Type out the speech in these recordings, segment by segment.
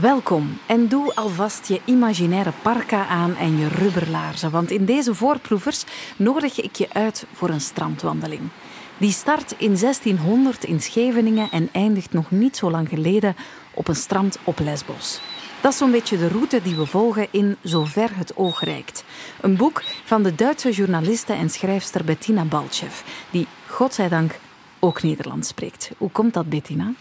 Welkom en doe alvast je imaginaire parka aan en je rubberlaarzen, want in deze voorproevers nodig ik je uit voor een strandwandeling. Die start in 1600 in Scheveningen en eindigt nog niet zo lang geleden op een strand op Lesbos. Dat is zo'n beetje de route die we volgen in Zover het oog reikt. Een boek van de Duitse journaliste en schrijfster Bettina Balchev, die, godzijdank, ook Nederlands spreekt. Hoe komt dat, Bettina?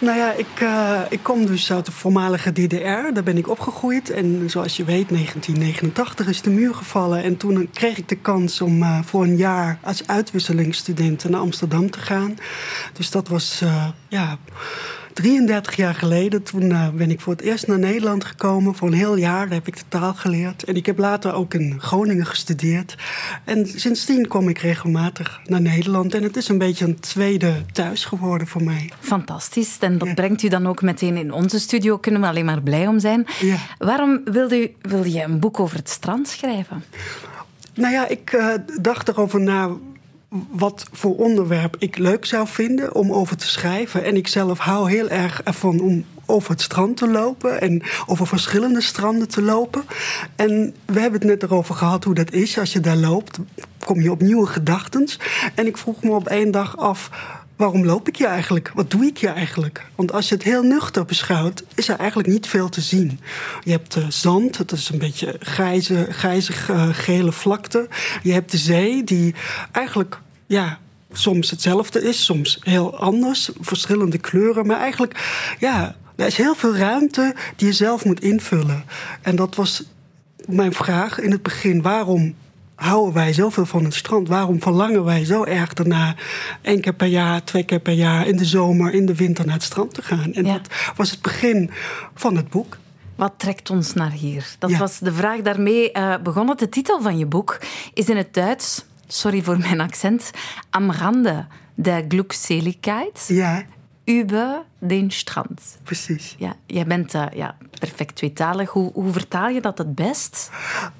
Nou ja, ik, uh, ik kom dus uit de voormalige DDR. Daar ben ik opgegroeid. En zoals je weet, 1989 is de muur gevallen. En toen kreeg ik de kans om uh, voor een jaar als uitwisselingsstudent naar Amsterdam te gaan. Dus dat was, uh, ja 33 jaar geleden, toen uh, ben ik voor het eerst naar Nederland gekomen. Voor een heel jaar Daar heb ik de taal geleerd. En ik heb later ook in Groningen gestudeerd. En sindsdien kom ik regelmatig naar Nederland. En het is een beetje een tweede thuis geworden voor mij. Fantastisch. En dat brengt u dan ook meteen in onze studio. Kunnen we alleen maar blij om zijn. Ja. Waarom wilde, u, wilde je een boek over het strand schrijven? Nou ja, ik uh, dacht erover na wat voor onderwerp ik leuk zou vinden om over te schrijven. En ik zelf hou heel erg ervan om over het strand te lopen en over verschillende stranden te lopen. En we hebben het net erover gehad hoe dat is. Als je daar loopt, kom je op nieuwe gedachten. En ik vroeg me op één dag af waarom loop ik hier eigenlijk? Wat doe ik hier eigenlijk? Want als je het heel nuchter beschouwt, is er eigenlijk niet veel te zien. Je hebt uh, zand, het is een beetje grijze, grijzig uh, gele vlakte. Je hebt de zee, die eigenlijk ja, soms hetzelfde is, soms heel anders, verschillende kleuren. Maar eigenlijk, ja, er is heel veel ruimte die je zelf moet invullen. En dat was mijn vraag in het begin. Waarom houden wij zoveel van het strand? Waarom verlangen wij zo erg daarna één keer per jaar, twee keer per jaar, in de zomer, in de winter naar het strand te gaan? En dat was het begin van het boek. Wat trekt ons naar hier? Dat was de vraag. Daarmee uh, begon het. De titel van je boek is in het Duits, sorry voor mijn accent, Am Rande der Glückseligkeit. Ja über den Strand. Precies. Ja, jij bent uh, ja, perfect tweetalig. Hoe, hoe vertaal je dat het best?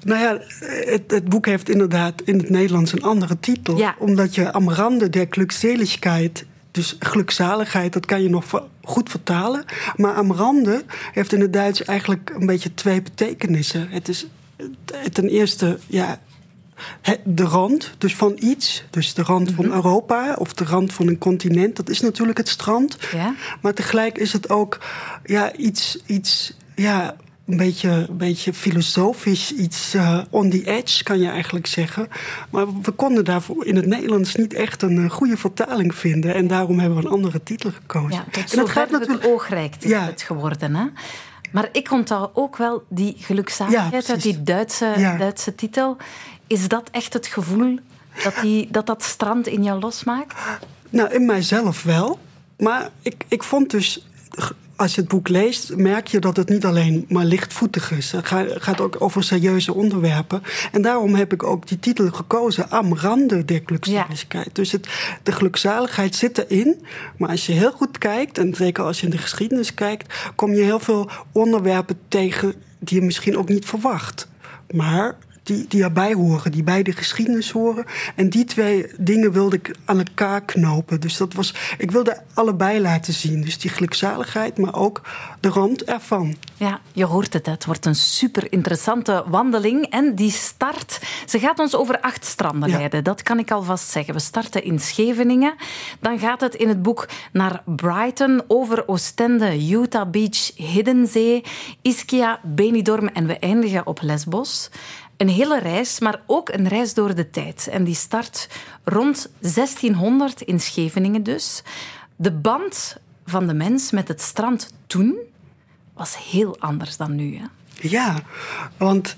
Nou ja, het, het boek heeft inderdaad in het Nederlands een andere titel. Ja. Omdat je am Rande der Glückseligkeit dus gelukzaligheid, dat kan je nog goed vertalen. Maar am rande heeft in het Duits eigenlijk een beetje twee betekenissen. Het is ten eerste ja, de rand dus van iets, dus de rand van mhm. Europa of de rand van een continent, dat is natuurlijk het strand. Ja. Maar tegelijk is het ook ja, iets, iets ja, een beetje, een beetje filosofisch, iets uh, on the edge kan je eigenlijk zeggen. Maar we konden daarvoor in het Nederlands niet echt een uh, goede vertaling vinden. En daarom hebben we een andere titel gekozen. Ja, tot en het gaat natuurlijk het oogrijkt is ja. het geworden, hè? Maar ik onthoud ook wel die gelukzaligheid ja, uit die Duitse, Duitse titel. Is dat echt het gevoel dat, die, dat dat strand in jou losmaakt? Nou, in mijzelf wel. Maar ik, ik vond dus als je het boek leest, merk je dat het niet alleen maar lichtvoetig is. Het gaat ook over serieuze onderwerpen. En daarom heb ik ook die titel gekozen, Am Rande der Glückseligkeit. Dus het, de gelukzaligheid zit erin. Maar als je heel goed kijkt, en zeker als je in de geschiedenis kijkt, kom je heel veel onderwerpen tegen die je misschien ook niet verwacht. Maar die, die erbij horen, die bij de geschiedenis horen. En die twee dingen wilde ik aan elkaar knopen. Dus dat was, ik wilde allebei laten zien. Dus die gelukzaligheid, maar ook de rand ervan. Ja, je hoort het. Het wordt een super interessante wandeling. En die start, ze gaat ons over acht stranden leiden. Dat kan ik alvast zeggen. We starten in Scheveningen. Dan gaat het in het boek naar Brighton, over Oostende, Utah Beach, Hiddenzee, Ischia, Benidorm en we eindigen op Lesbos. Een hele reis, maar ook een reis door de tijd. En die start rond 1600 in Scheveningen dus. De band van de mens met het strand toen was heel anders dan nu. Hè? Ja, want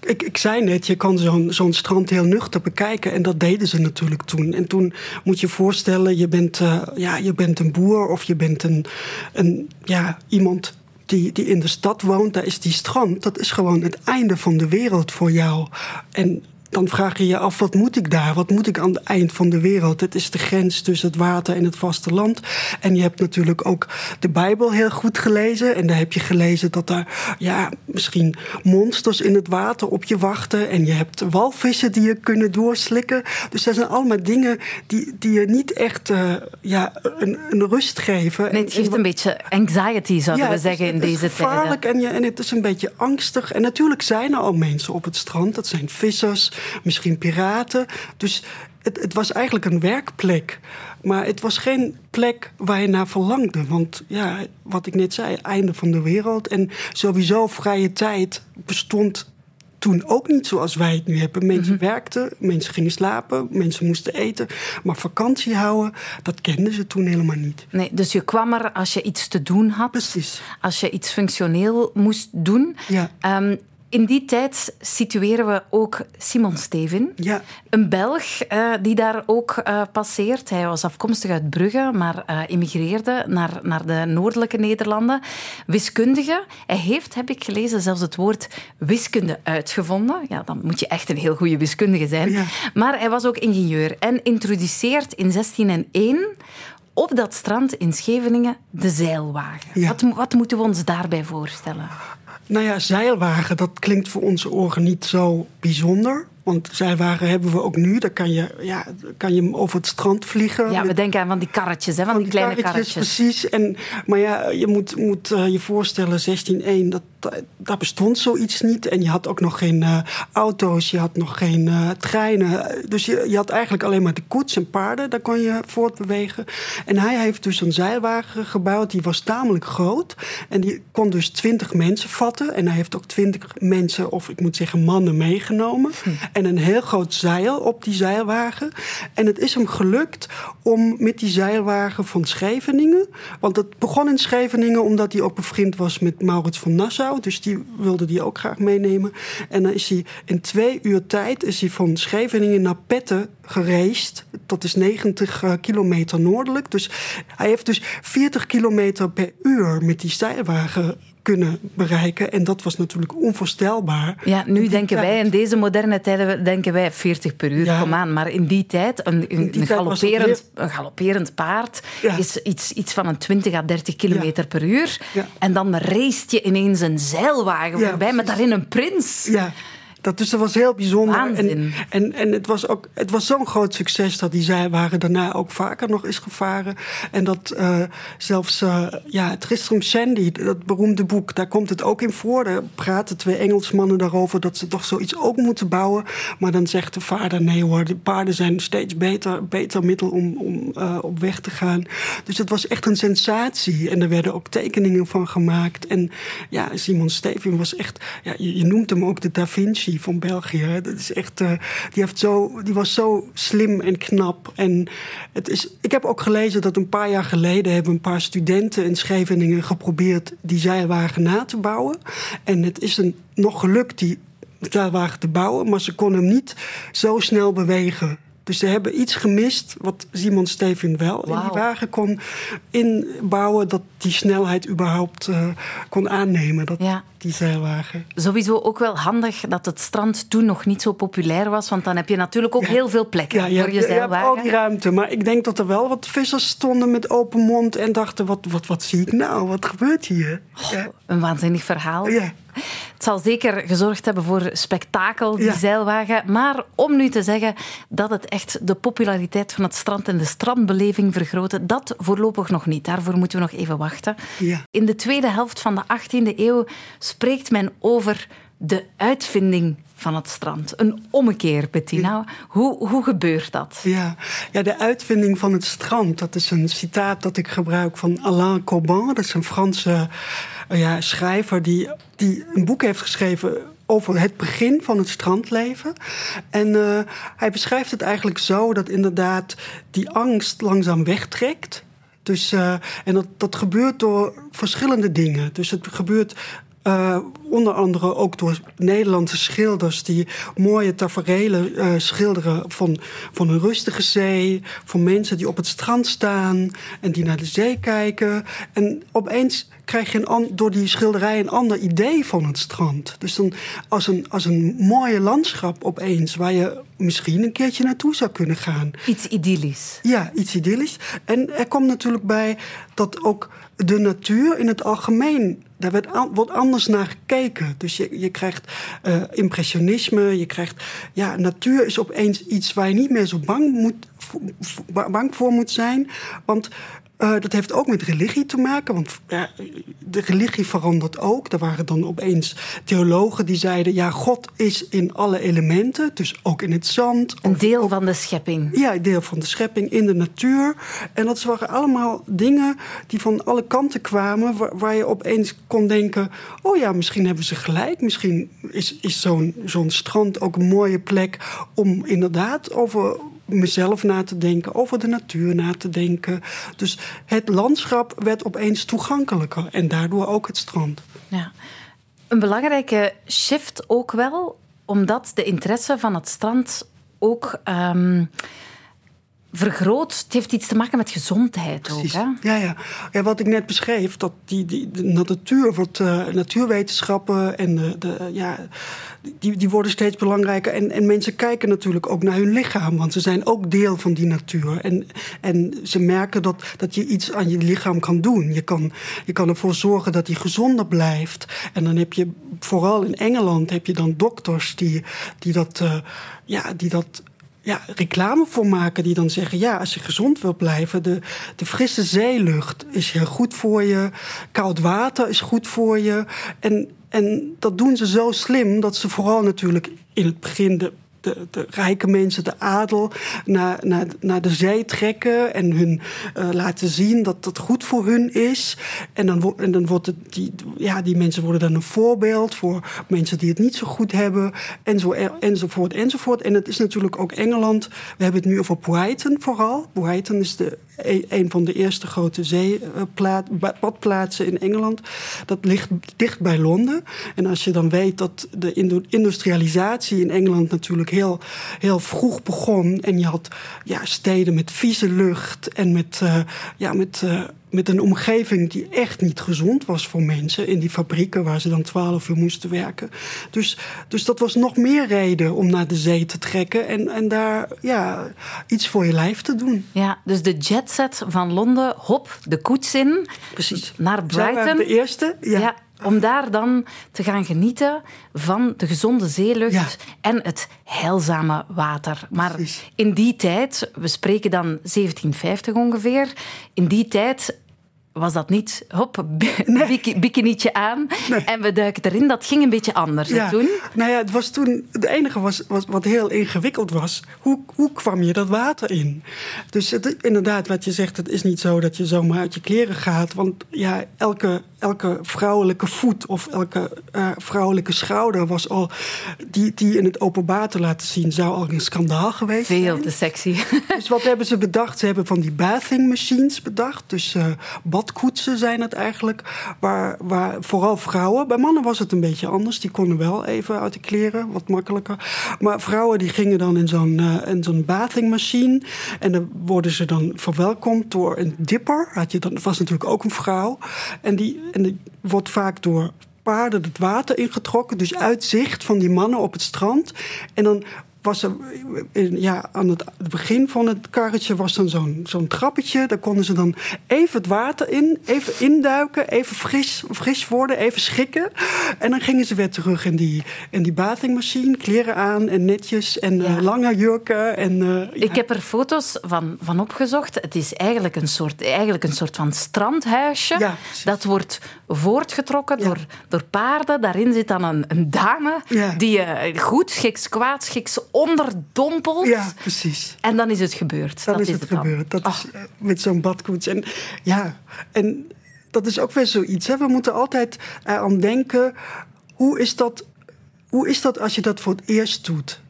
ik, ik zei net, je kan zo'n zo'n strand heel nuchter bekijken. En dat deden ze natuurlijk toen. En toen moet je voorstellen, je bent, uh, ja, je bent een boer of je bent een, een, ja, iemand die, die in de stad woont, daar is die strand, dat is gewoon het einde van de wereld voor jou. En dan vraag je je af, wat moet ik daar? Wat moet ik aan het eind van de wereld? Het is de grens tussen het water en het vasteland. En je hebt natuurlijk ook de Bijbel heel goed gelezen. En daar heb je gelezen dat daar ja, misschien monsters in het water op je wachten. En je hebt walvissen die je kunnen doorslikken. Dus dat zijn allemaal dingen die, die je niet echt uh, ja, een, een, rust geven. Nee, het geeft een beetje anxiety, zouden we zeggen, in deze tijd. Het is gevaarlijk en, je, en het is een beetje angstig. En natuurlijk zijn er al mensen op het strand. Dat zijn vissers, misschien piraten. Dus het, het, was eigenlijk een werkplek. Maar het was geen plek waar je naar verlangde. Want ja, wat ik net zei, einde van de wereld. En sowieso vrije tijd bestond toen ook niet zoals wij het nu hebben. Mensen mhm. werkten, mensen gingen slapen, mensen moesten eten. Maar vakantie houden, dat kenden ze toen helemaal niet. Nee, dus je kwam er als je iets te doen had. Precies. Als je iets functioneel moest doen. Ja. Ehm, in die tijd situeren we ook Simon Steven, ja. een Belg uh, die daar ook uh, passeert. Hij was afkomstig uit Brugge, maar uh, immigreerde naar, naar de noordelijke Nederlanden. Wiskundige. Hij heeft, heb ik gelezen, zelfs het woord wiskunde uitgevonden. Ja, dan moet je echt een heel goede wiskundige zijn. Ja. Maar hij was ook ingenieur en introduceert in 1601 op dat strand in Scheveningen de zeilwagen. Ja. Wat, wat moeten we ons daarbij voorstellen? Nou ja, zeilwagen, dat klinkt voor onze oren niet zo bijzonder. Want zeilwagen hebben we ook nu. Daar kan je, ja, kan je over het strand vliegen. Ja, we denken aan van die karretjes, hè, van, die, kleine karretjes. Precies. En, maar ja, je moet, moet uh, je voorstellen, 16.1, dat, daar bestond zoiets niet. En je had ook nog geen uh, auto's, je had nog geen uh, treinen. Dus je, je had eigenlijk alleen maar de koets en paarden. Daar kon je voortbewegen. En hij heeft dus een zeilwagen gebouwd. Die was tamelijk groot. En die kon dus 20 mensen vatten. En hij heeft ook 20 mensen, of ik moet zeggen mannen, meegenomen. Hm en een heel groot zeil op die zeilwagen. En het is hem gelukt om met die zeilwagen van Scheveningen. Want het begon in Scheveningen omdat hij ook bevriend was met Maurits van Nassau. Dus die wilde die ook graag meenemen. En dan is hij in twee uur tijd is hij van Scheveningen naar Petten gereisd. Dat is 90 uh, kilometer noordelijk. Dus hij heeft dus 40 kilometer per uur met die zeilwagen kunnen bereiken. En dat was natuurlijk onvoorstelbaar. Ja, nu denken wij, in deze moderne tijden, denken wij 40 per uur, ja. kom aan. Maar in die tijd, een, een, een galopperend, een galopperend paard ja. is iets, iets van een 20 à 30 kilometer ja. per uur. En dan race je ineens een zeilwagen voorbij met daarin een prins. Ja. Dat, dus dat was heel bijzonder. En, en, en het was, ook, het was zo'n groot succes dat die zeilwagen daarna ook vaker nog is gevaren. En dat uh, zelfs uh, ja, Tristram Shandy, dat beroemde boek, daar komt het ook in voor. Daar praten twee Engelsmannen daarover dat ze toch zoiets ook moeten bouwen. Maar dan zegt de vader: nee hoor, de paarden zijn steeds beter, beter middel om, om uh, op weg te gaan. Dus het was echt een sensatie. En er werden ook tekeningen van gemaakt. En ja, Simon Steven was echt, ja, je, je noemt hem ook de Da Vinci van België. Dat is echt, uh, die, heeft zo, die was zo slim en knap. En het is, ik heb ook gelezen dat een paar jaar geleden hebben een paar studenten in Scheveningen geprobeerd die zeilwagen na te bouwen. En het is een, nog gelukt die zeilwagen te bouwen, maar ze kon hem niet zo snel bewegen. Dus ze hebben iets gemist wat Simon Steven wel wow. in die wagen kon inbouwen, dat die snelheid überhaupt uh, kon aannemen. Dat, ja. Die zeilwagen. Sowieso ook wel handig dat het strand toen nog niet zo populair was, want dan heb je natuurlijk ook ja. heel veel plekken ja, voor je zeilwagen. Je hebt al die ruimte, maar ik denk dat er wel wat vissers stonden met open mond en dachten: wat, wat, wat zie ik nou? Wat gebeurt hier? Oh, ja. Een waanzinnig verhaal. Ja. Het zal zeker gezorgd hebben voor spektakel, die ja. zeilwagen. Maar om nu te zeggen dat het echt de populariteit van het strand en de strandbeleving vergrootte, dat voorlopig nog niet. Daarvoor moeten we nog even wachten. Ja. In de tweede helft van de 18e eeuw spreekt men over de uitvinding van het strand. Een ommekeer, Bettina. Hoe, hoe gebeurt dat? Ja. ja, de uitvinding van het strand. Dat is een citaat dat ik gebruik van Alain Coban. Dat is een Franse ja, schrijver die, die een boek heeft geschreven over het begin van het strandleven. En uh, hij beschrijft het eigenlijk zo dat inderdaad die angst langzaam wegtrekt. Dus, uh, en dat, dat gebeurt door verschillende dingen. Dus het gebeurt Uh, onder andere ook door Nederlandse schilders die mooie taferelen uh, schilderen van, van een rustige zee, van mensen die op het strand staan en die naar de zee kijken. En opeens krijg je een, door die schilderij een ander idee van het strand. Dus dan als een, als een mooie landschap opeens, waar je misschien een keertje naartoe zou kunnen gaan. Iets idyllisch. Ja, iets idyllisch. En er komt natuurlijk bij dat ook de natuur in het algemeen. Daar wordt anders naar gekeken. Dus je, je krijgt uh, impressionisme, je krijgt. Ja, natuur is opeens iets waar je niet meer zo bang, moet, bang voor moet zijn. Want uh, dat heeft ook met religie te maken, want ja, de religie verandert ook. Er waren dan opeens theologen die zeiden: ja, God is in alle elementen, dus ook in het zand. Een deel van de schepping. Ja, een deel van de schepping in de natuur. En dat waren allemaal dingen die van alle kanten kwamen, waar, waar je opeens kon denken: oh ja, misschien hebben ze gelijk. Misschien is, is zo'n zo'n strand ook een mooie plek om inderdaad over mezelf na te denken, over de natuur na te denken. Dus het landschap werd opeens toegankelijker en daardoor ook het strand. Ja. Een belangrijke shift ook wel, omdat de interesse van het strand ook. Um, vergroot. Het heeft iets te maken met gezondheid ook. Hè? Ja, ja. ja, wat ik net beschreef, dat die, die, de natuur wordt, uh, natuurwetenschappen en de, de, ja, die, die worden steeds belangrijker. En, en mensen kijken natuurlijk ook naar hun lichaam, want ze zijn ook deel van die natuur. En, en ze merken dat, dat je iets aan je lichaam kan doen. Je kan, je kan ervoor zorgen dat hij gezonder blijft. En dan heb je, vooral in Engeland, heb je dan dokters die, die dat. Uh, ja, die dat ja, reclame voor maken. Die dan zeggen: ja, als je gezond wilt blijven, de, de frisse zeelucht is heel goed voor je. Koud water is goed voor je. En, en dat doen ze zo slim dat ze vooral natuurlijk in het begin de de, rijke mensen, de adel, naar, naar, naar de zee trekken en hun uh, laten zien dat dat goed voor hun is. En dan, en dan wordt het, die, ja, die mensen worden dan een voorbeeld voor mensen die het niet zo goed hebben, en zo, enzovoort, enzovoort. En het is natuurlijk ook Engeland. We hebben het nu over Brighton vooral. Brighton is de een van de eerste grote zeebadplaatsen in Engeland. Dat ligt dicht bij Londen. En als je dan weet dat de industrialisatie in Engeland natuurlijk heel, heel vroeg begon. En je had ja, steden met vieze lucht en met, uh, ja, met uh, met een omgeving die echt niet gezond was voor mensen. In die fabrieken waar ze dan twaalf uur moesten werken. Dus, dus dat was nog meer reden om naar de zee te trekken. En, en daar ja, iets voor je lijf te doen. Ja, dus de jetset van Londen, hop, de koets in. Precies. Naar Brighton. de eerste. ja om daar dan te gaan genieten van de gezonde zeelucht en het heilzame water. Maar in die tijd, we spreken dan 1750 ongeveer, in die tijd was dat niet, hop, nee. bikinietje aan en we duiken erin. Dat ging een beetje anders ja. toen. Nou ja, het was toen, het enige was, was, wat heel ingewikkeld was, hoe, hoe kwam je dat water in? Dus het, inderdaad, wat je zegt, het is niet zo dat je zomaar uit je kleren gaat. Want ja, elke, elke vrouwelijke voet of elke uh, vrouwelijke schouder was al, die, die in het openbaar te laten zien, zou al een schandaal geweest Veel zijn. te sexy. Dus wat hebben ze bedacht? Ze hebben van die bathing machines bedacht. Dus uh, badkoetsen zijn het eigenlijk. Waar, waar vooral vrouwen. Bij mannen was het een beetje anders. Die konden wel even uit de kleren, wat makkelijker. Maar vrouwen die gingen dan in zo'n uh, in zo'n bathingmachine. En dan worden ze dan verwelkomd door een dipper. Had je dan, dat was natuurlijk ook een vrouw. En die, en die wordt vaak door paarden het water ingetrokken. Dus uitzicht van die mannen op het strand. En dan was er, ja, aan het begin van het karretje was dan zo'n zo'n trappetje. Daar konden ze dan even het water in, even induiken, even fris, fris worden, even schikken. En dan gingen ze weer terug in die, in die bathingmachine, kleren aan en netjes en uh, lange jurken. En, uh, ja. Ik heb er foto's van, van opgezocht. Het is eigenlijk een soort, eigenlijk een soort van strandhuisje. Ja, dat wordt voortgetrokken door, door paarden. Daarin zit dan een, een dame die je uh, goed, schiks, kwaad, schiks onderdompeld. Ja, precies. En dan is het gebeurd. Dan dat is het, het gebeurd. Dat is eh, met zo'n badkoets. En ja, en dat is ook weer zoiets. Hè. We moeten altijd aan denken: hoe is, dat, hoe is dat als je dat voor het eerst doet?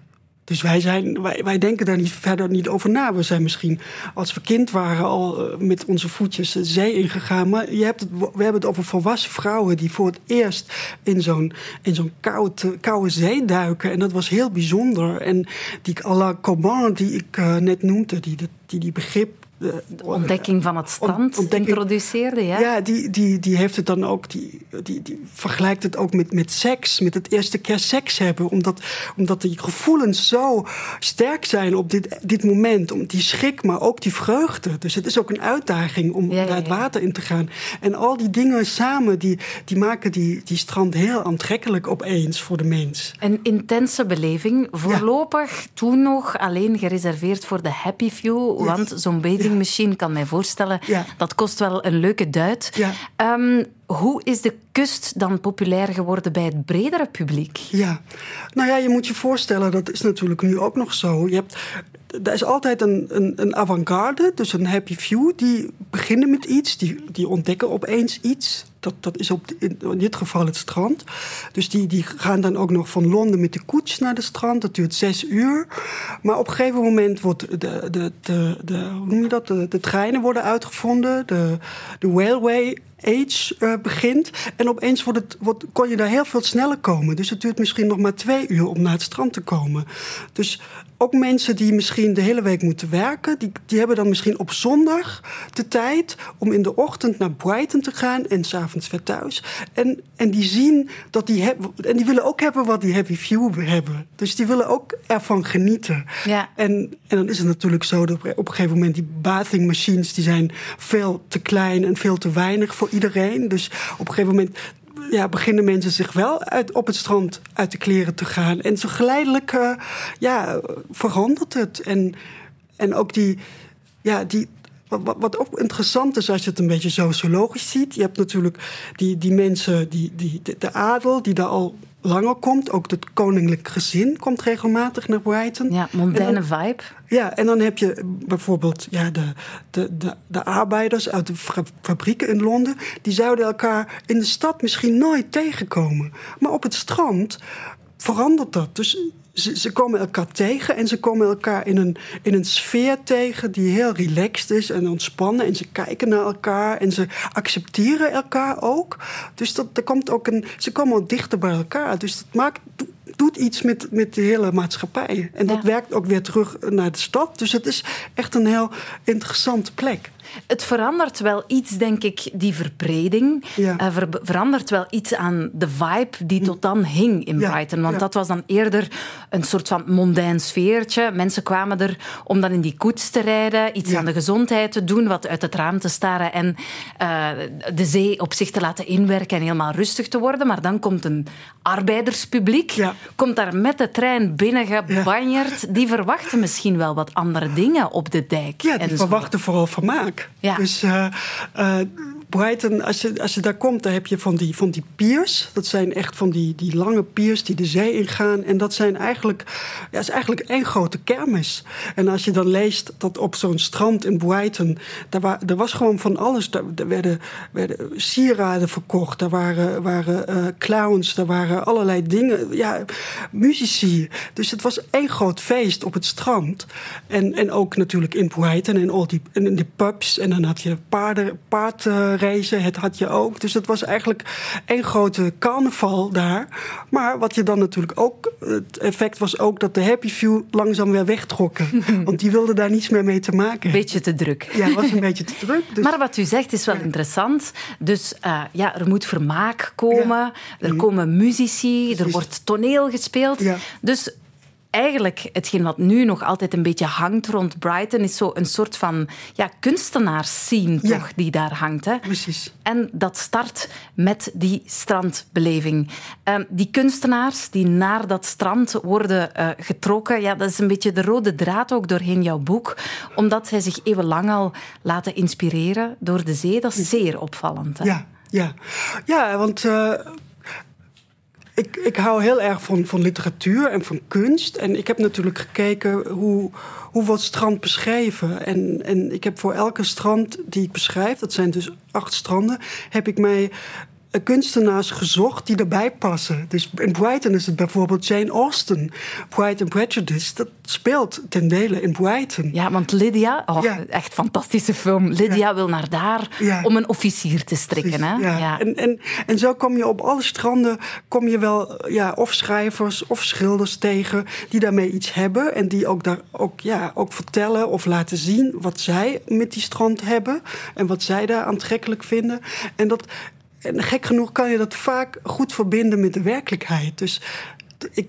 Dus wij, zijn, wij, wij denken daar niet, verder niet over na. We zijn misschien als we kind waren al eh, met onze voetjes de zee ingegaan. Maar je hebt we hebben het over volwassen vrouwen die voor het eerst in zo'n, in zo'n koude, koude zee duiken. En dat was heel bijzonder. En die la Coban die ik uh, net noemde, die, die, die begrip de ontdekking van het strand introduceerde. Ja, ja die, die, die heeft het dan ook, die, die, die vergelijkt het ook met, met seks, met het eerste keer seks hebben. Omdat, omdat die gevoelens zo sterk zijn op dit, dit moment. Om die schrik, maar ook die vreugde. Dus het is ook een uitdaging om ja, naar het water in te gaan. En al die dingen samen, die, die maken die, die strand heel aantrekkelijk opeens voor de mens. Een intense beleving. Voorlopig toen nog alleen gereserveerd voor de happy few. Want zo'n beetje machine kan mij voorstellen. Dat kost wel een leuke duit. Um, hoe is de kust dan populair geworden bij het bredere publiek? Ja, nou ja, je moet je voorstellen, dat is natuurlijk nu ook nog zo. Je hebt, er is altijd een, een, een avant-garde, dus een happy few, die beginnen met iets, die, die ontdekken opeens iets. Dat, dat is op, in, dit geval het strand. Dus die, die gaan dan ook nog van Londen met de koets naar het strand. Dat duurt zes uur. Maar op een gegeven moment wordt de, de, de, de, dat? De, de treinen worden uitgevonden. De, de railway age uh, begint. En opeens wordt het, wordt, kon je daar heel veel sneller komen. Dus het duurt misschien nog maar twee uur om naar het strand te komen. Dus ook mensen die misschien de hele week moeten werken, die, die hebben dan misschien op zondag de tijd om in de ochtend naar Brighton te gaan en s'avonds weer thuis. En, en die zien dat die hebben, en die willen ook hebben wat die Happy View hebben. Dus die willen ook ervan genieten. Ja. En, en dan is het natuurlijk zo dat op een gegeven moment die bathing machines die zijn veel te klein en veel te weinig voor iedereen. Dus op een gegeven moment ja, beginnen mensen zich wel uit, op het strand uit de kleren te gaan. En zo geleidelijk uh, ja, verandert het. En, en ook die, ja, die, wat, wat, ook interessant is als je het een beetje sociologisch ziet. Je hebt natuurlijk die, die mensen, die, die, de adel, die daar al langer komt. Ook het koninklijk gezin komt regelmatig naar Brighton. Ja, mondaine vibe. Ja, en dan heb je bijvoorbeeld ja, de, de, de, de arbeiders uit de fabrieken in Londen. Die zouden elkaar in de stad misschien nooit tegenkomen. Maar op het strand verandert dat. Dus ze, ze, komen elkaar tegen en ze komen elkaar in een, in een sfeer tegen die heel relaxed is en ontspannen. En ze kijken naar elkaar en ze accepteren elkaar ook. Dus dat, er komt ook een, ze komen ook dichter bij elkaar. Dus dat maakt, doet iets met, met de hele maatschappij. En dat werkt ook weer terug naar de stad. Dus het is echt een heel interessante plek. Het verandert wel iets, denk ik, die verbreding. Ja. Uh, verandert wel iets aan de vibe die tot dan hing in Brighton. Want dat was dan eerder een soort van mondain sfeertje. Mensen kwamen er om dan in die koets te rijden, iets aan de gezondheid te doen, wat uit het raam te staren en uh, de zee op zich te laten inwerken en helemaal rustig te worden. Maar dan komt een arbeiderspubliek, komt daar met de trein binnengebanjerd. Die verwachten misschien wel wat andere dingen op de dijk. Ja, die verwachten vooral vermaak. Ja. Dus uh, uh, Brighton, als je, als je daar komt, dan heb je van die, van die piers. Dat zijn echt van die, die lange piers die de zee ingaan. En dat zijn eigenlijk, ja, is eigenlijk één grote kermis. En als je dan leest dat op zo'n strand in Brighton, daar, wa, er was gewoon van alles. Daar, werden, werden sieraden verkocht, daar waren, waren uh, clowns, daar waren allerlei dingen. Ja, muzici. Dus het was één groot feest op het strand. En, en ook natuurlijk in Brighton en, al die, en in de pubs. En dan had je paarden, paard het had je ook. Dus het was eigenlijk één grote carnaval daar. Maar wat je dan natuurlijk ook... Het effect was ook dat de Happy Few langzaam weer wegtrokken. Want die wilden daar niets meer mee te maken Beetje te druk. Ja, het was een beetje te druk. Dus... Maar wat u zegt is wel interessant. Dus uh, ja, er moet vermaak komen. Er mhm. komen muzici. Er wordt toneel gespeeld. Dus eigenlijk hetgeen wat nu nog altijd een beetje hangt rond Brighton, is zo een soort van ja, kunstenaarsscene toch, die daar hangt. Hè? Precies. En dat start met die strandbeleving. Um, die kunstenaars die naar dat strand worden uh, getrokken, ja, dat is een beetje de rode draad ook doorheen jouw boek, omdat zij zich eeuwenlang al laten inspireren door de zee. Dat is zeer opvallend. Hè? Ja, ja. ja, want uh, ik, ik hou heel erg van, van literatuur en van kunst. En ik heb natuurlijk gekeken hoe, hoe wordt strand beschreven. En, en ik heb voor elke strand die ik beschrijf, dat zijn dus acht stranden, heb ik mij kunstenaars gezocht die erbij passen. Dus in Brighton is het bijvoorbeeld Jane Austen. Pride and Prejudice, dat speelt ten dele in Brighton. Ja, want Lydia, oh, Ja. echt fantastische film. Lydia wil naar daar Ja. om een officier te strikken. Hè? Ja. Ja. En, en, en zo kom je op alle stranden kom je wel ja, of schrijvers of schilders tegen die daarmee iets hebben. En die ook, daar, ook, ja, ook vertellen of laten zien wat zij met die strand hebben. En wat zij daar aantrekkelijk vinden. En, dat, en gek genoeg kan je dat vaak goed verbinden met de werkelijkheid. Dus ik,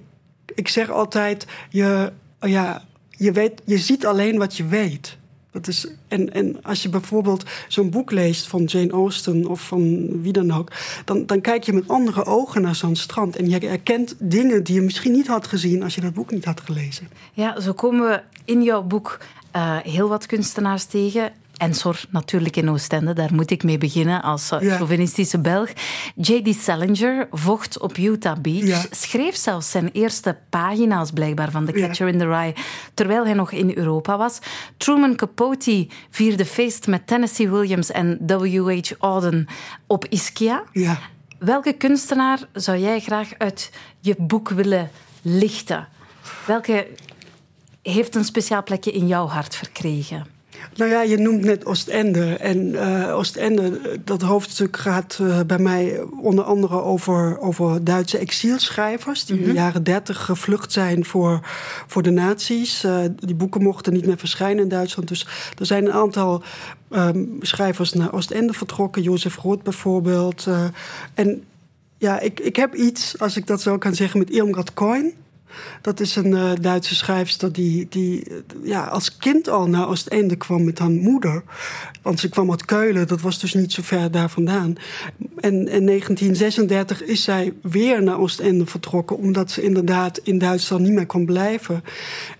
ik zeg altijd, je, ja, je, weet, je ziet alleen wat je weet. Dat is, en, en als je bijvoorbeeld zo'n boek leest van Jane Austen of van wie dan ook, dan, dan kijk je met andere ogen naar zo'n strand. En je herkent dingen die je misschien niet had gezien als je dat boek niet had gelezen. Ja, zo komen we in jouw boek eh, heel wat kunstenaars tegen. Ensor natuurlijk in Oostende, daar moet ik mee beginnen als eh, Ja. chauvinistische Belg. J.D. Salinger vocht op Utah Beach, Ja. schreef zelfs zijn eerste pagina's blijkbaar van The Ja. Catcher in the Rye, terwijl hij nog in Europa was. Truman Capote vierde feest met Tennessee Williams en W.H. Auden op Ischia. Welke kunstenaar zou jij graag uit je boek willen lichten? Welke heeft een speciaal plekje in jouw hart verkregen? Nou ja, je noemt net Oostende. En eh, Oostende, dat hoofdstuk gaat eh, bij mij onder andere over, over Duitse exilschrijvers... die in de jaren dertig gevlucht zijn voor, voor de nazi's. Eh, die boeken mochten niet meer verschijnen in Duitsland. Dus er zijn een aantal ehm, schrijvers naar Oostende vertrokken. Jozef Roth bijvoorbeeld. En ja, ik, ik heb iets, als ik dat zo kan zeggen, met Irmgard Coin... Dat is een eh, Duitse schrijfster die, die ja, als kind al naar Oostende kwam met haar moeder. Want ze kwam uit Keulen, dat was dus niet zo ver daar vandaan. En in 1936 is zij weer naar Oostende vertrokken... omdat ze inderdaad in Duitsland niet meer kon blijven.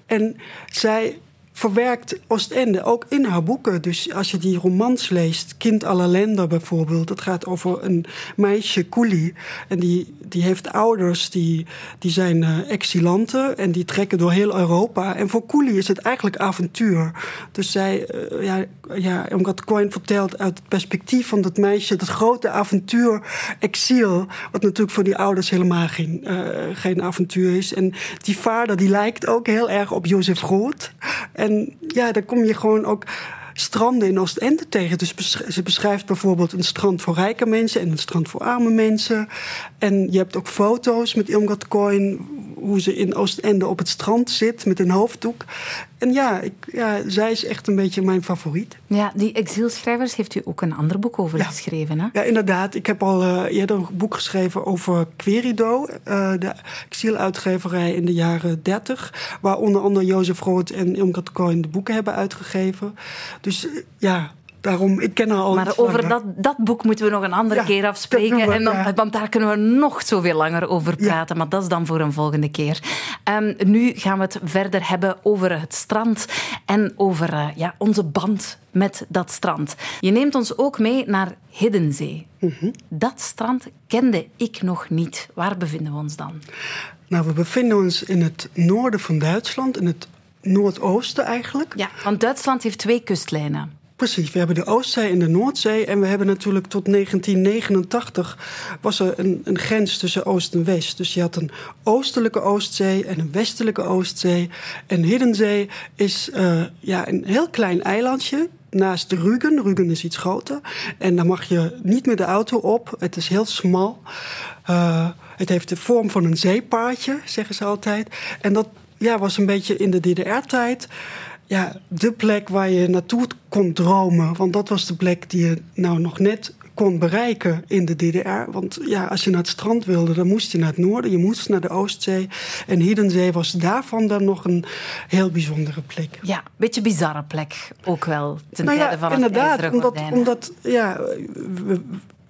En zij verwerkt Oostende ook in haar boeken. Dus als je die romans leest, Kind aller Länder bijvoorbeeld... dat gaat over een meisje, Koelie. En die, die heeft ouders die, die zijn eh, exilanten... en die trekken door heel Europa. En voor Koelie is het eigenlijk avontuur. Dus zij, eh, ja, ja, omdat Coin vertelt uit het perspectief van dat meisje... dat grote avontuur, exil... wat natuurlijk voor die ouders helemaal geen, eh, geen avontuur is. En die vader die lijkt ook heel erg op Jozef Roth... En ja, daar kom je gewoon ook stranden in Oostende tegen. Dus ze beschrijft bijvoorbeeld een strand voor rijke mensen en een strand voor arme mensen. En je hebt ook foto's met Irmgard Coin, hoe ze in Oostende op het strand zit met een hoofddoek. En ja, ik, ja, zij is echt een beetje mijn favoriet. Ja, die exilschrijvers heeft u ook een ander boek over Ja. geschreven. Hè? Ja, inderdaad. Ik heb al eh, eerder een boek geschreven over Querido, eh, de exieluitgeverij in de jaren 30. Waar onder andere Jozef Roth en Irmgard Coin de boeken hebben uitgegeven. Dus eh, ja, daarom, ik ken haar al Maar over langer. dat, dat boek moeten we nog een andere Ja, keer afspreken. we, en dan, ja. Want daar kunnen we nog zoveel langer over Ja. praten. Maar dat is dan voor een volgende keer. Ehm, nu gaan we het verder hebben over het strand. En over eh, ja, onze band met dat strand. Je neemt ons ook mee naar Hiddenzee. Mhm. Dat strand kende ik nog niet. Waar bevinden we ons dan? Nou, we bevinden ons in het noorden van Duitsland, in het noordoosten eigenlijk. Ja, want Duitsland heeft twee kustlijnen. Precies, we hebben de Oostzee en de Noordzee. En we hebben natuurlijk tot 1989 was er een, een grens tussen Oost en West. Dus je had een oostelijke Oostzee en een westelijke Oostzee. En Hiddenzee is eh, ja, een heel klein eilandje naast de Rügen. Rügen is iets groter. En daar mag je niet met de auto op. Het is heel smal. Eh, het heeft de vorm van een zeepaardje, zeggen ze altijd. En dat ja, was een beetje in de DDR-tijd ja, de plek waar je naartoe kon dromen. Want dat was de plek die je nou nog net kon bereiken in de DDR. Want ja, als je naar het strand wilde, dan moest je naar het noorden. Je moest naar de Oostzee. En Hiddenzee was daarvan dan nog een heel bijzondere plek. Ja, een beetje bizarre plek ook wel. Ten Nou tijde ja, van het inderdaad. Omdat, omdat ja, we-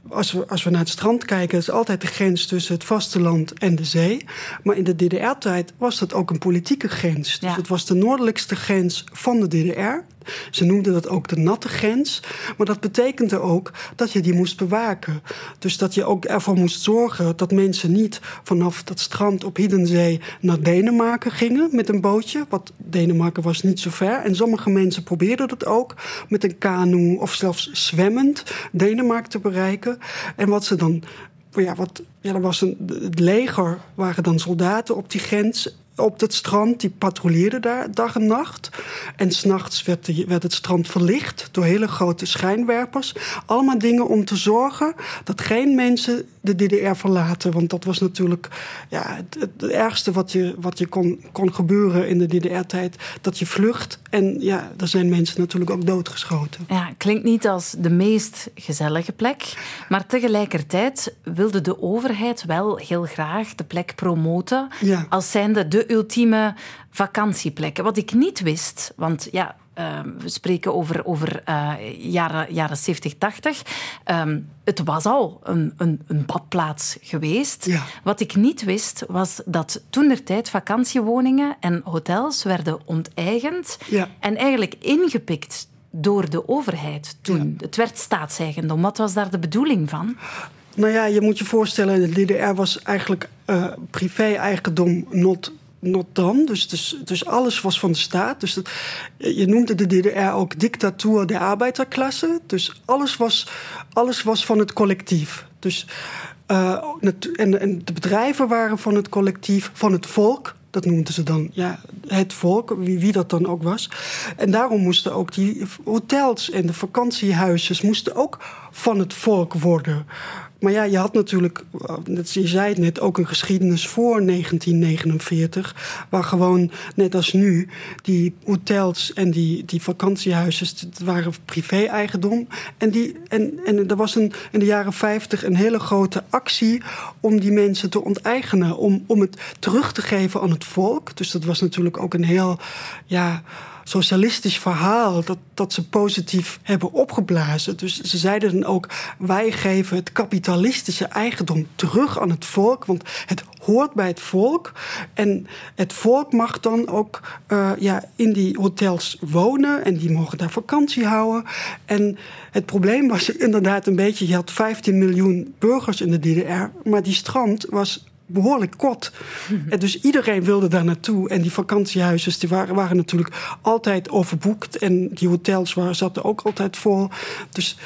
als, we, als we naar het strand kijken, is altijd de grens tussen het vasteland en de zee. Maar in de DDR-tijd was dat ook een politieke grens. Dus Ja. het was de noordelijkste grens van de DDR. Ze noemden dat ook de natte grens. Maar dat betekende ook dat je die moest bewaken. Dus dat je ook ervoor moest zorgen dat mensen niet vanaf dat strand op Hiddenzee naar Denemarken gingen met een bootje. Want Denemarken was niet zo ver. En sommige mensen probeerden dat ook met een kanoe of zelfs zwemmend Denemarken te bereiken. En wat ze dan ja, wat, ja, er was een, het leger, waren dan soldaten op die grens op het strand. Die patrouilleerden daar dag en nacht. En s'nachts werd, werd het strand verlicht door hele grote schijnwerpers. Allemaal dingen om te zorgen dat geen mensen de DDR verlaten. Want dat was natuurlijk ja, het, het ergste wat je, wat je kon, kon gebeuren in de DDR-tijd. Dat je vlucht. En ja, er zijn mensen natuurlijk ook doodgeschoten. Ja, klinkt niet als de meest gezellige plek. Maar tegelijkertijd wilde de overheid wel heel graag de plek promoten. Ja. Als zijnde de ultieme vakantieplek. Wat ik niet wist, want ja, uh, we spreken over, over uh, jaren, jaren 70, 80. Um, het was al een, een, een badplaats geweest. Ja. Wat ik niet wist, was dat toen der tijd vakantiewoningen en hotels werden onteigend Ja. en eigenlijk ingepikt door de overheid toen. Het werd staatseigendom. Wat was daar de bedoeling van? Nou ja, je moet je voorstellen, de DDR was eigenlijk uh, privé-eigendom not not dan. Dus, dus, dus alles was van de staat. Dus dat, je noemde de DDR ook dictatuur der arbeiderklasse. Dus alles was, alles was van het collectief. Dus, uh, en, en de bedrijven waren van het collectief, van het volk. Dat noemden ze dan ja, het volk, wie, wie dat dan ook was. En daarom moesten ook die hotels en de vakantiehuizen moesten ook van het volk worden. Maar ja, je had natuurlijk, je zei het net, ook een geschiedenis voor 1949. Waar gewoon, net als nu, die hotels en die, die vakantiehuizen, het waren privé-eigendom. En, die, en, en er was een, in de jaren 50 een hele grote actie om die mensen te onteigenen. Om, om het terug te geven aan het volk. Dus dat was natuurlijk ook een heel, ja socialistisch verhaal dat, dat ze positief hebben opgeblazen. Dus ze zeiden dan ook: wij geven het kapitalistische eigendom terug aan het volk, want het hoort bij het volk. En het volk mag dan ook uh, ja, in die hotels wonen en die mogen daar vakantie houden. En het probleem was inderdaad een beetje: je had 15 miljoen burgers in de DDR, maar die strand was behoorlijk kort. En dus iedereen wilde daar naartoe. En die vakantiehuizen die waren, waren natuurlijk altijd overboekt. En die hotels waren, zaten ook altijd vol. Dus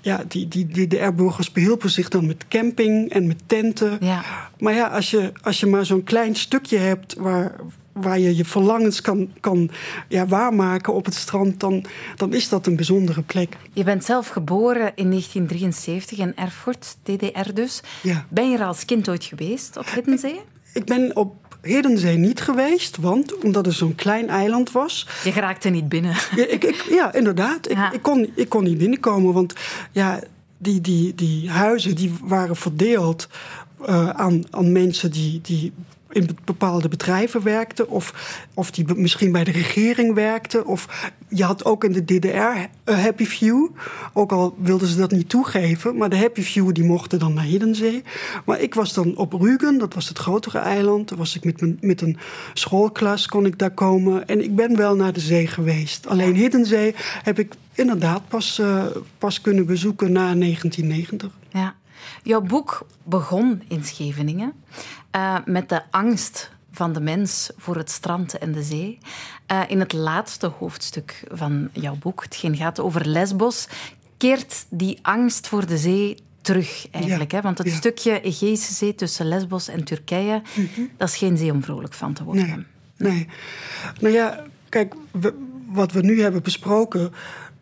ja, die, die, die DDR-burgers behielpen zich dan met camping en met tenten. Ja. Maar ja, als je, als je maar zo'n klein stukje hebt waar, waar je je verlangens kan, kan ja, waarmaken op het strand, dan, dan is dat een bijzondere plek. Je bent zelf geboren in 1973 in Erfurt, DDR dus. Ja. Ben je er als kind ooit geweest op Hiddenzee? Ik ben op Hiddenzee niet geweest, want omdat het zo'n klein eiland was. Je geraakte niet binnen. Ja, ik, ik, ja inderdaad. Ik, ik, kon, ik kon niet binnenkomen, want ja, die, die, die huizen die waren verdeeld uh, aan, aan mensen die, die in bepaalde bedrijven werkten, of, of die misschien bij de regering werkten. Of je had ook in de DDR een Happy Few, ook al wilden ze dat niet toegeven, maar de Happy Few die mochten dan naar Hiddenzee. Maar ik was dan op Rügen, dat was het grotere eiland. Daar was ik met, mijn, met een schoolklas, kon ik daar komen. En ik ben wel naar de zee geweest. Alleen Hiddenzee heb ik inderdaad pas, uh, pas kunnen bezoeken na 1990. Ja. Jouw boek begon in Scheveningen uh, met de angst van de mens voor het strand en de zee. Uh, in het laatste hoofdstuk van jouw boek, hetgeen gaat over Lesbos, keert die angst voor de zee terug eigenlijk. Ja, hè? Want het ja. stukje Egeïsche Zee tussen Lesbos en Turkije, Mhm. dat is geen zee om vrolijk van te worden. Nee, nee. Nou ja, kijk, we, wat we nu hebben besproken,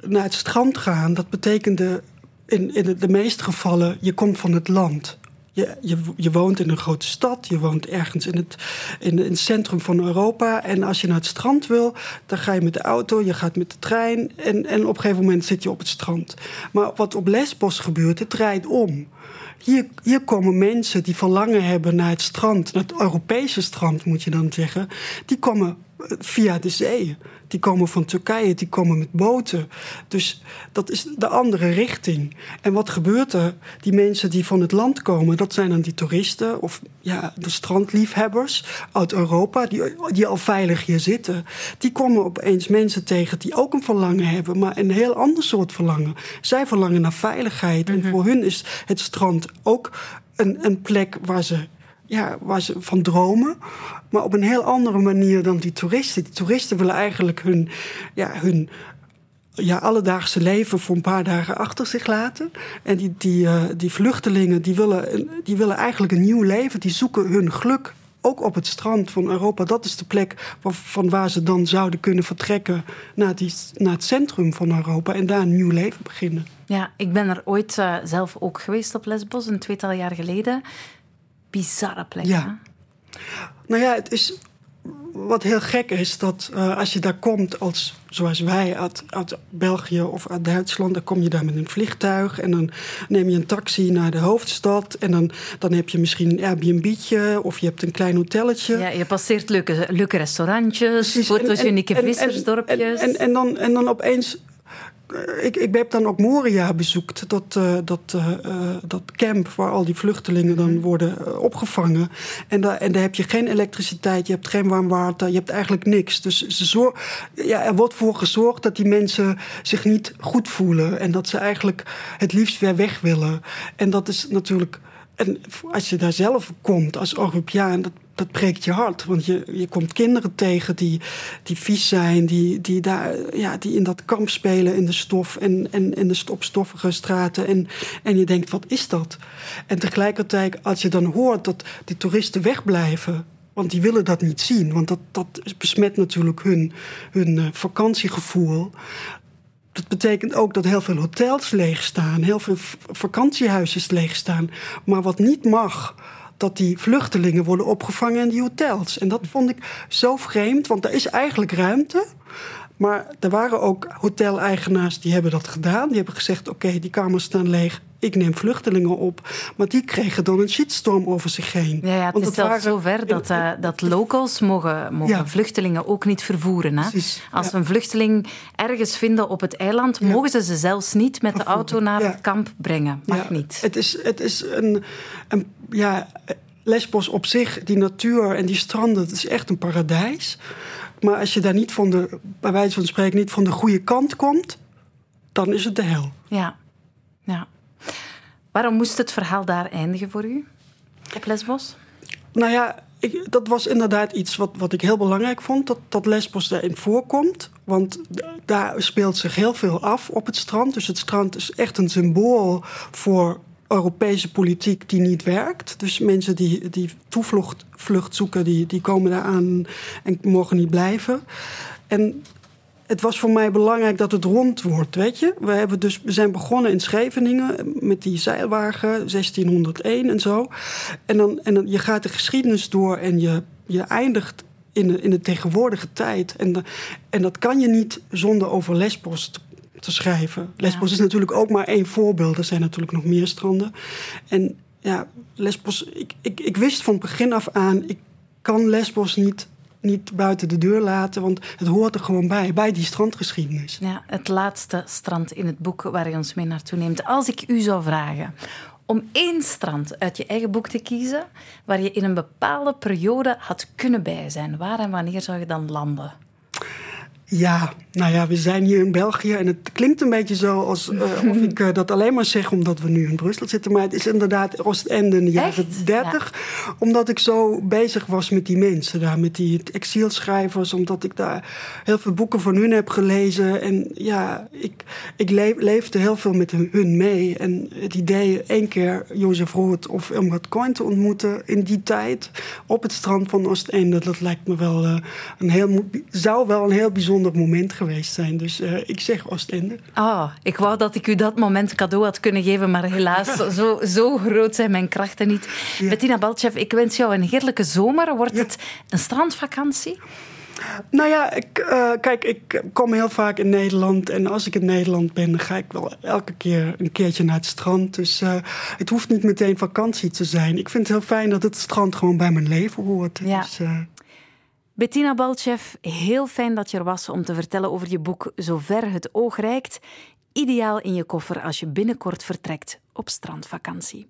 naar het strand gaan, dat betekende in, in de meeste gevallen, je komt van het land. Je, je, je, woont in een grote stad, je woont ergens in het, in, het centrum van Europa. En als je naar het strand wil, dan ga je met de auto, je gaat met de trein. En, en op een gegeven moment zit je op het strand. Maar wat op Lesbos gebeurt, het draait om. Hier, hier komen mensen die verlangen hebben naar het strand, naar het Europese strand moet je dan zeggen. Die komen via de zee. Die komen van Turkije, die komen met boten. Dus dat is de andere richting. En wat gebeurt er? Die mensen die van het land komen, dat zijn dan die toeristen of ja, de strandliefhebbers uit Europa, die, die al veilig hier zitten. Die komen opeens mensen tegen die ook een verlangen hebben, maar een heel ander soort verlangen. Zij verlangen naar veiligheid. En voor hun is het strand ook een, een plek waar ze ja, waar ze van dromen. Maar op een heel andere manier dan die toeristen. Die toeristen willen eigenlijk hun, ja, hun ja, alledaagse leven voor een paar dagen achter zich laten. En die, die, uh, die vluchtelingen die willen, die willen eigenlijk een nieuw leven. Die zoeken hun geluk ook op het strand van Europa. Dat is de plek van waar ze dan zouden kunnen vertrekken naar, die, naar het centrum van Europa en daar een nieuw leven beginnen. Ja, ik ben er ooit uh, zelf ook geweest op Lesbos, een tweetal jaar geleden bizarre plek. Ja. Nou ja, het is. Wat heel gek is, dat uh, als je daar komt, als, zoals wij uit, uit België of uit Duitsland, dan kom je daar met een vliegtuig en dan neem je een taxi naar de hoofdstad en dan, dan heb je misschien een Airbnb'tje of je hebt een klein hotelletje. Ja, je passeert leuke, leuke restaurantjes, fotogenieke vissersdorpjes. En, en, en, dan, en dan opeens eh, ik, ik heb dan ook Moria bezoekt, dat, uh, dat, uh, dat camp waar al die vluchtelingen dan mhm. worden opgevangen. En, daar en daar heb je geen elektriciteit, je hebt geen warm water, je hebt eigenlijk niks. Dus ze ja, er wordt voor gezorgd dat die mensen zich niet goed voelen en dat ze eigenlijk het liefst weer weg willen. En dat is natuurlijk. En als je daar zelf komt als Europeaan, dat dat breekt je hart. Want je, je komt kinderen tegen die, die vies zijn, die, die, daar, ja, die in dat kamp spelen in de stof en, en, en de opstoffige straten. En, en je denkt, wat is dat? En tegelijkertijd, als je dan hoort dat die toeristen wegblijven. Want die willen dat niet zien, want dat, dat besmet natuurlijk hun, hun uh, vakantiegevoel. Dat betekent ook dat heel veel hotels leegstaan, heel veel vakantiehuisjes leegstaan. Maar wat niet mag, dat die vluchtelingen worden opgevangen in die hotels. En dat vond ik zo vreemd, want er is eigenlijk ruimte. Maar er waren ook hoteleigenaars die hebben dat gedaan. Die hebben gezegd, oké, die kamers staan leeg. Ik neem vluchtelingen op. Maar die kregen dan een shitstorm over zich heen. Ja, ja het Want is zelfs zover dat, uh, dat locals mogen, mogen vluchtelingen ook niet vervoeren. Hè? Als we een vluchteling ergens vinden op het eiland... mogen ze ze zelfs niet met de auto naar het kamp brengen. Mag niet. Het is, het is een, een... Ja, Lesbos op zich, die natuur en die stranden... het is echt een paradijs. Maar als je daar niet van de, bij wijze van spreken, niet van de goede kant komt, dan is het de hel. Ja, ja. Waarom moest het verhaal daar eindigen voor u op Lesbos? Nou ja, ik, dat was inderdaad iets wat, wat ik heel belangrijk vond, dat, dat Lesbos daarin voorkomt. Want daar speelt zich heel veel af op het strand. Dus het strand is echt een symbool voor Europese politiek die niet werkt. Dus mensen die, die toevlucht vlucht zoeken, die, die komen daar aan en mogen niet blijven. En het was voor mij belangrijk dat het rond wordt, weet je. We, hebben dus, we zijn begonnen in Scheveningen met die zeilwagen, 1601 en zo. En dan, en dan je gaat de geschiedenis door en je, je eindigt in de, in de tegenwoordige tijd. En, en dat kan je niet zonder over Lesbos te schrijven. Lesbos is natuurlijk ook maar één voorbeeld. Er zijn natuurlijk nog meer stranden. En ja, Lesbos, ik, ik, ik wist van begin af aan, ik kan Lesbos niet niet buiten de deur laten, want het hoort er gewoon bij, bij die strandgeschiedenis. Ja, het laatste strand in het boek waar je ons mee naartoe neemt. Als ik u zou vragen om één strand uit je eigen boek te kiezen waar je in een bepaalde periode had kunnen bij zijn, waar en wanneer zou je dan landen? Ja, nou ja, we zijn hier in België en het klinkt een beetje zo alsof uh, ik uh, dat alleen maar zeg omdat we nu in Brussel zitten. Maar het is inderdaad Oostende in de jaren 30. Omdat ik zo bezig was met die mensen daar, met die exilschrijvers. Omdat ik daar heel veel boeken van hun heb gelezen. En ja, ik, ik leefde heel veel met hun mee. En het idee één keer Jozef Rood of Elmar Coin te ontmoeten in die tijd op het strand van Oostende, dat lijkt me wel uh, een heel, zou wel een heel bijzonder moment geweest zijn. Dus uh, ik zeg Oostende. Oh, ik wou dat ik u dat moment cadeau had kunnen geven, maar helaas, zo, zo groot zijn mijn krachten niet. Ja. Bettina Baltjev, ik wens jou een heerlijke zomer. Wordt ja. het een strandvakantie? Nou ja, ik, uh, kijk, ik kom heel vaak in Nederland. En als ik in Nederland ben, ga ik wel elke keer een keertje naar het strand. Dus uh, het hoeft niet meteen vakantie te zijn. Ik vind het heel fijn dat het strand gewoon bij mijn leven hoort. Ja. Dus, uh, Bettina Balchev, heel fijn dat je er was om te vertellen over je boek Zover het oog reikt. Ideaal in je koffer als je binnenkort vertrekt op strandvakantie.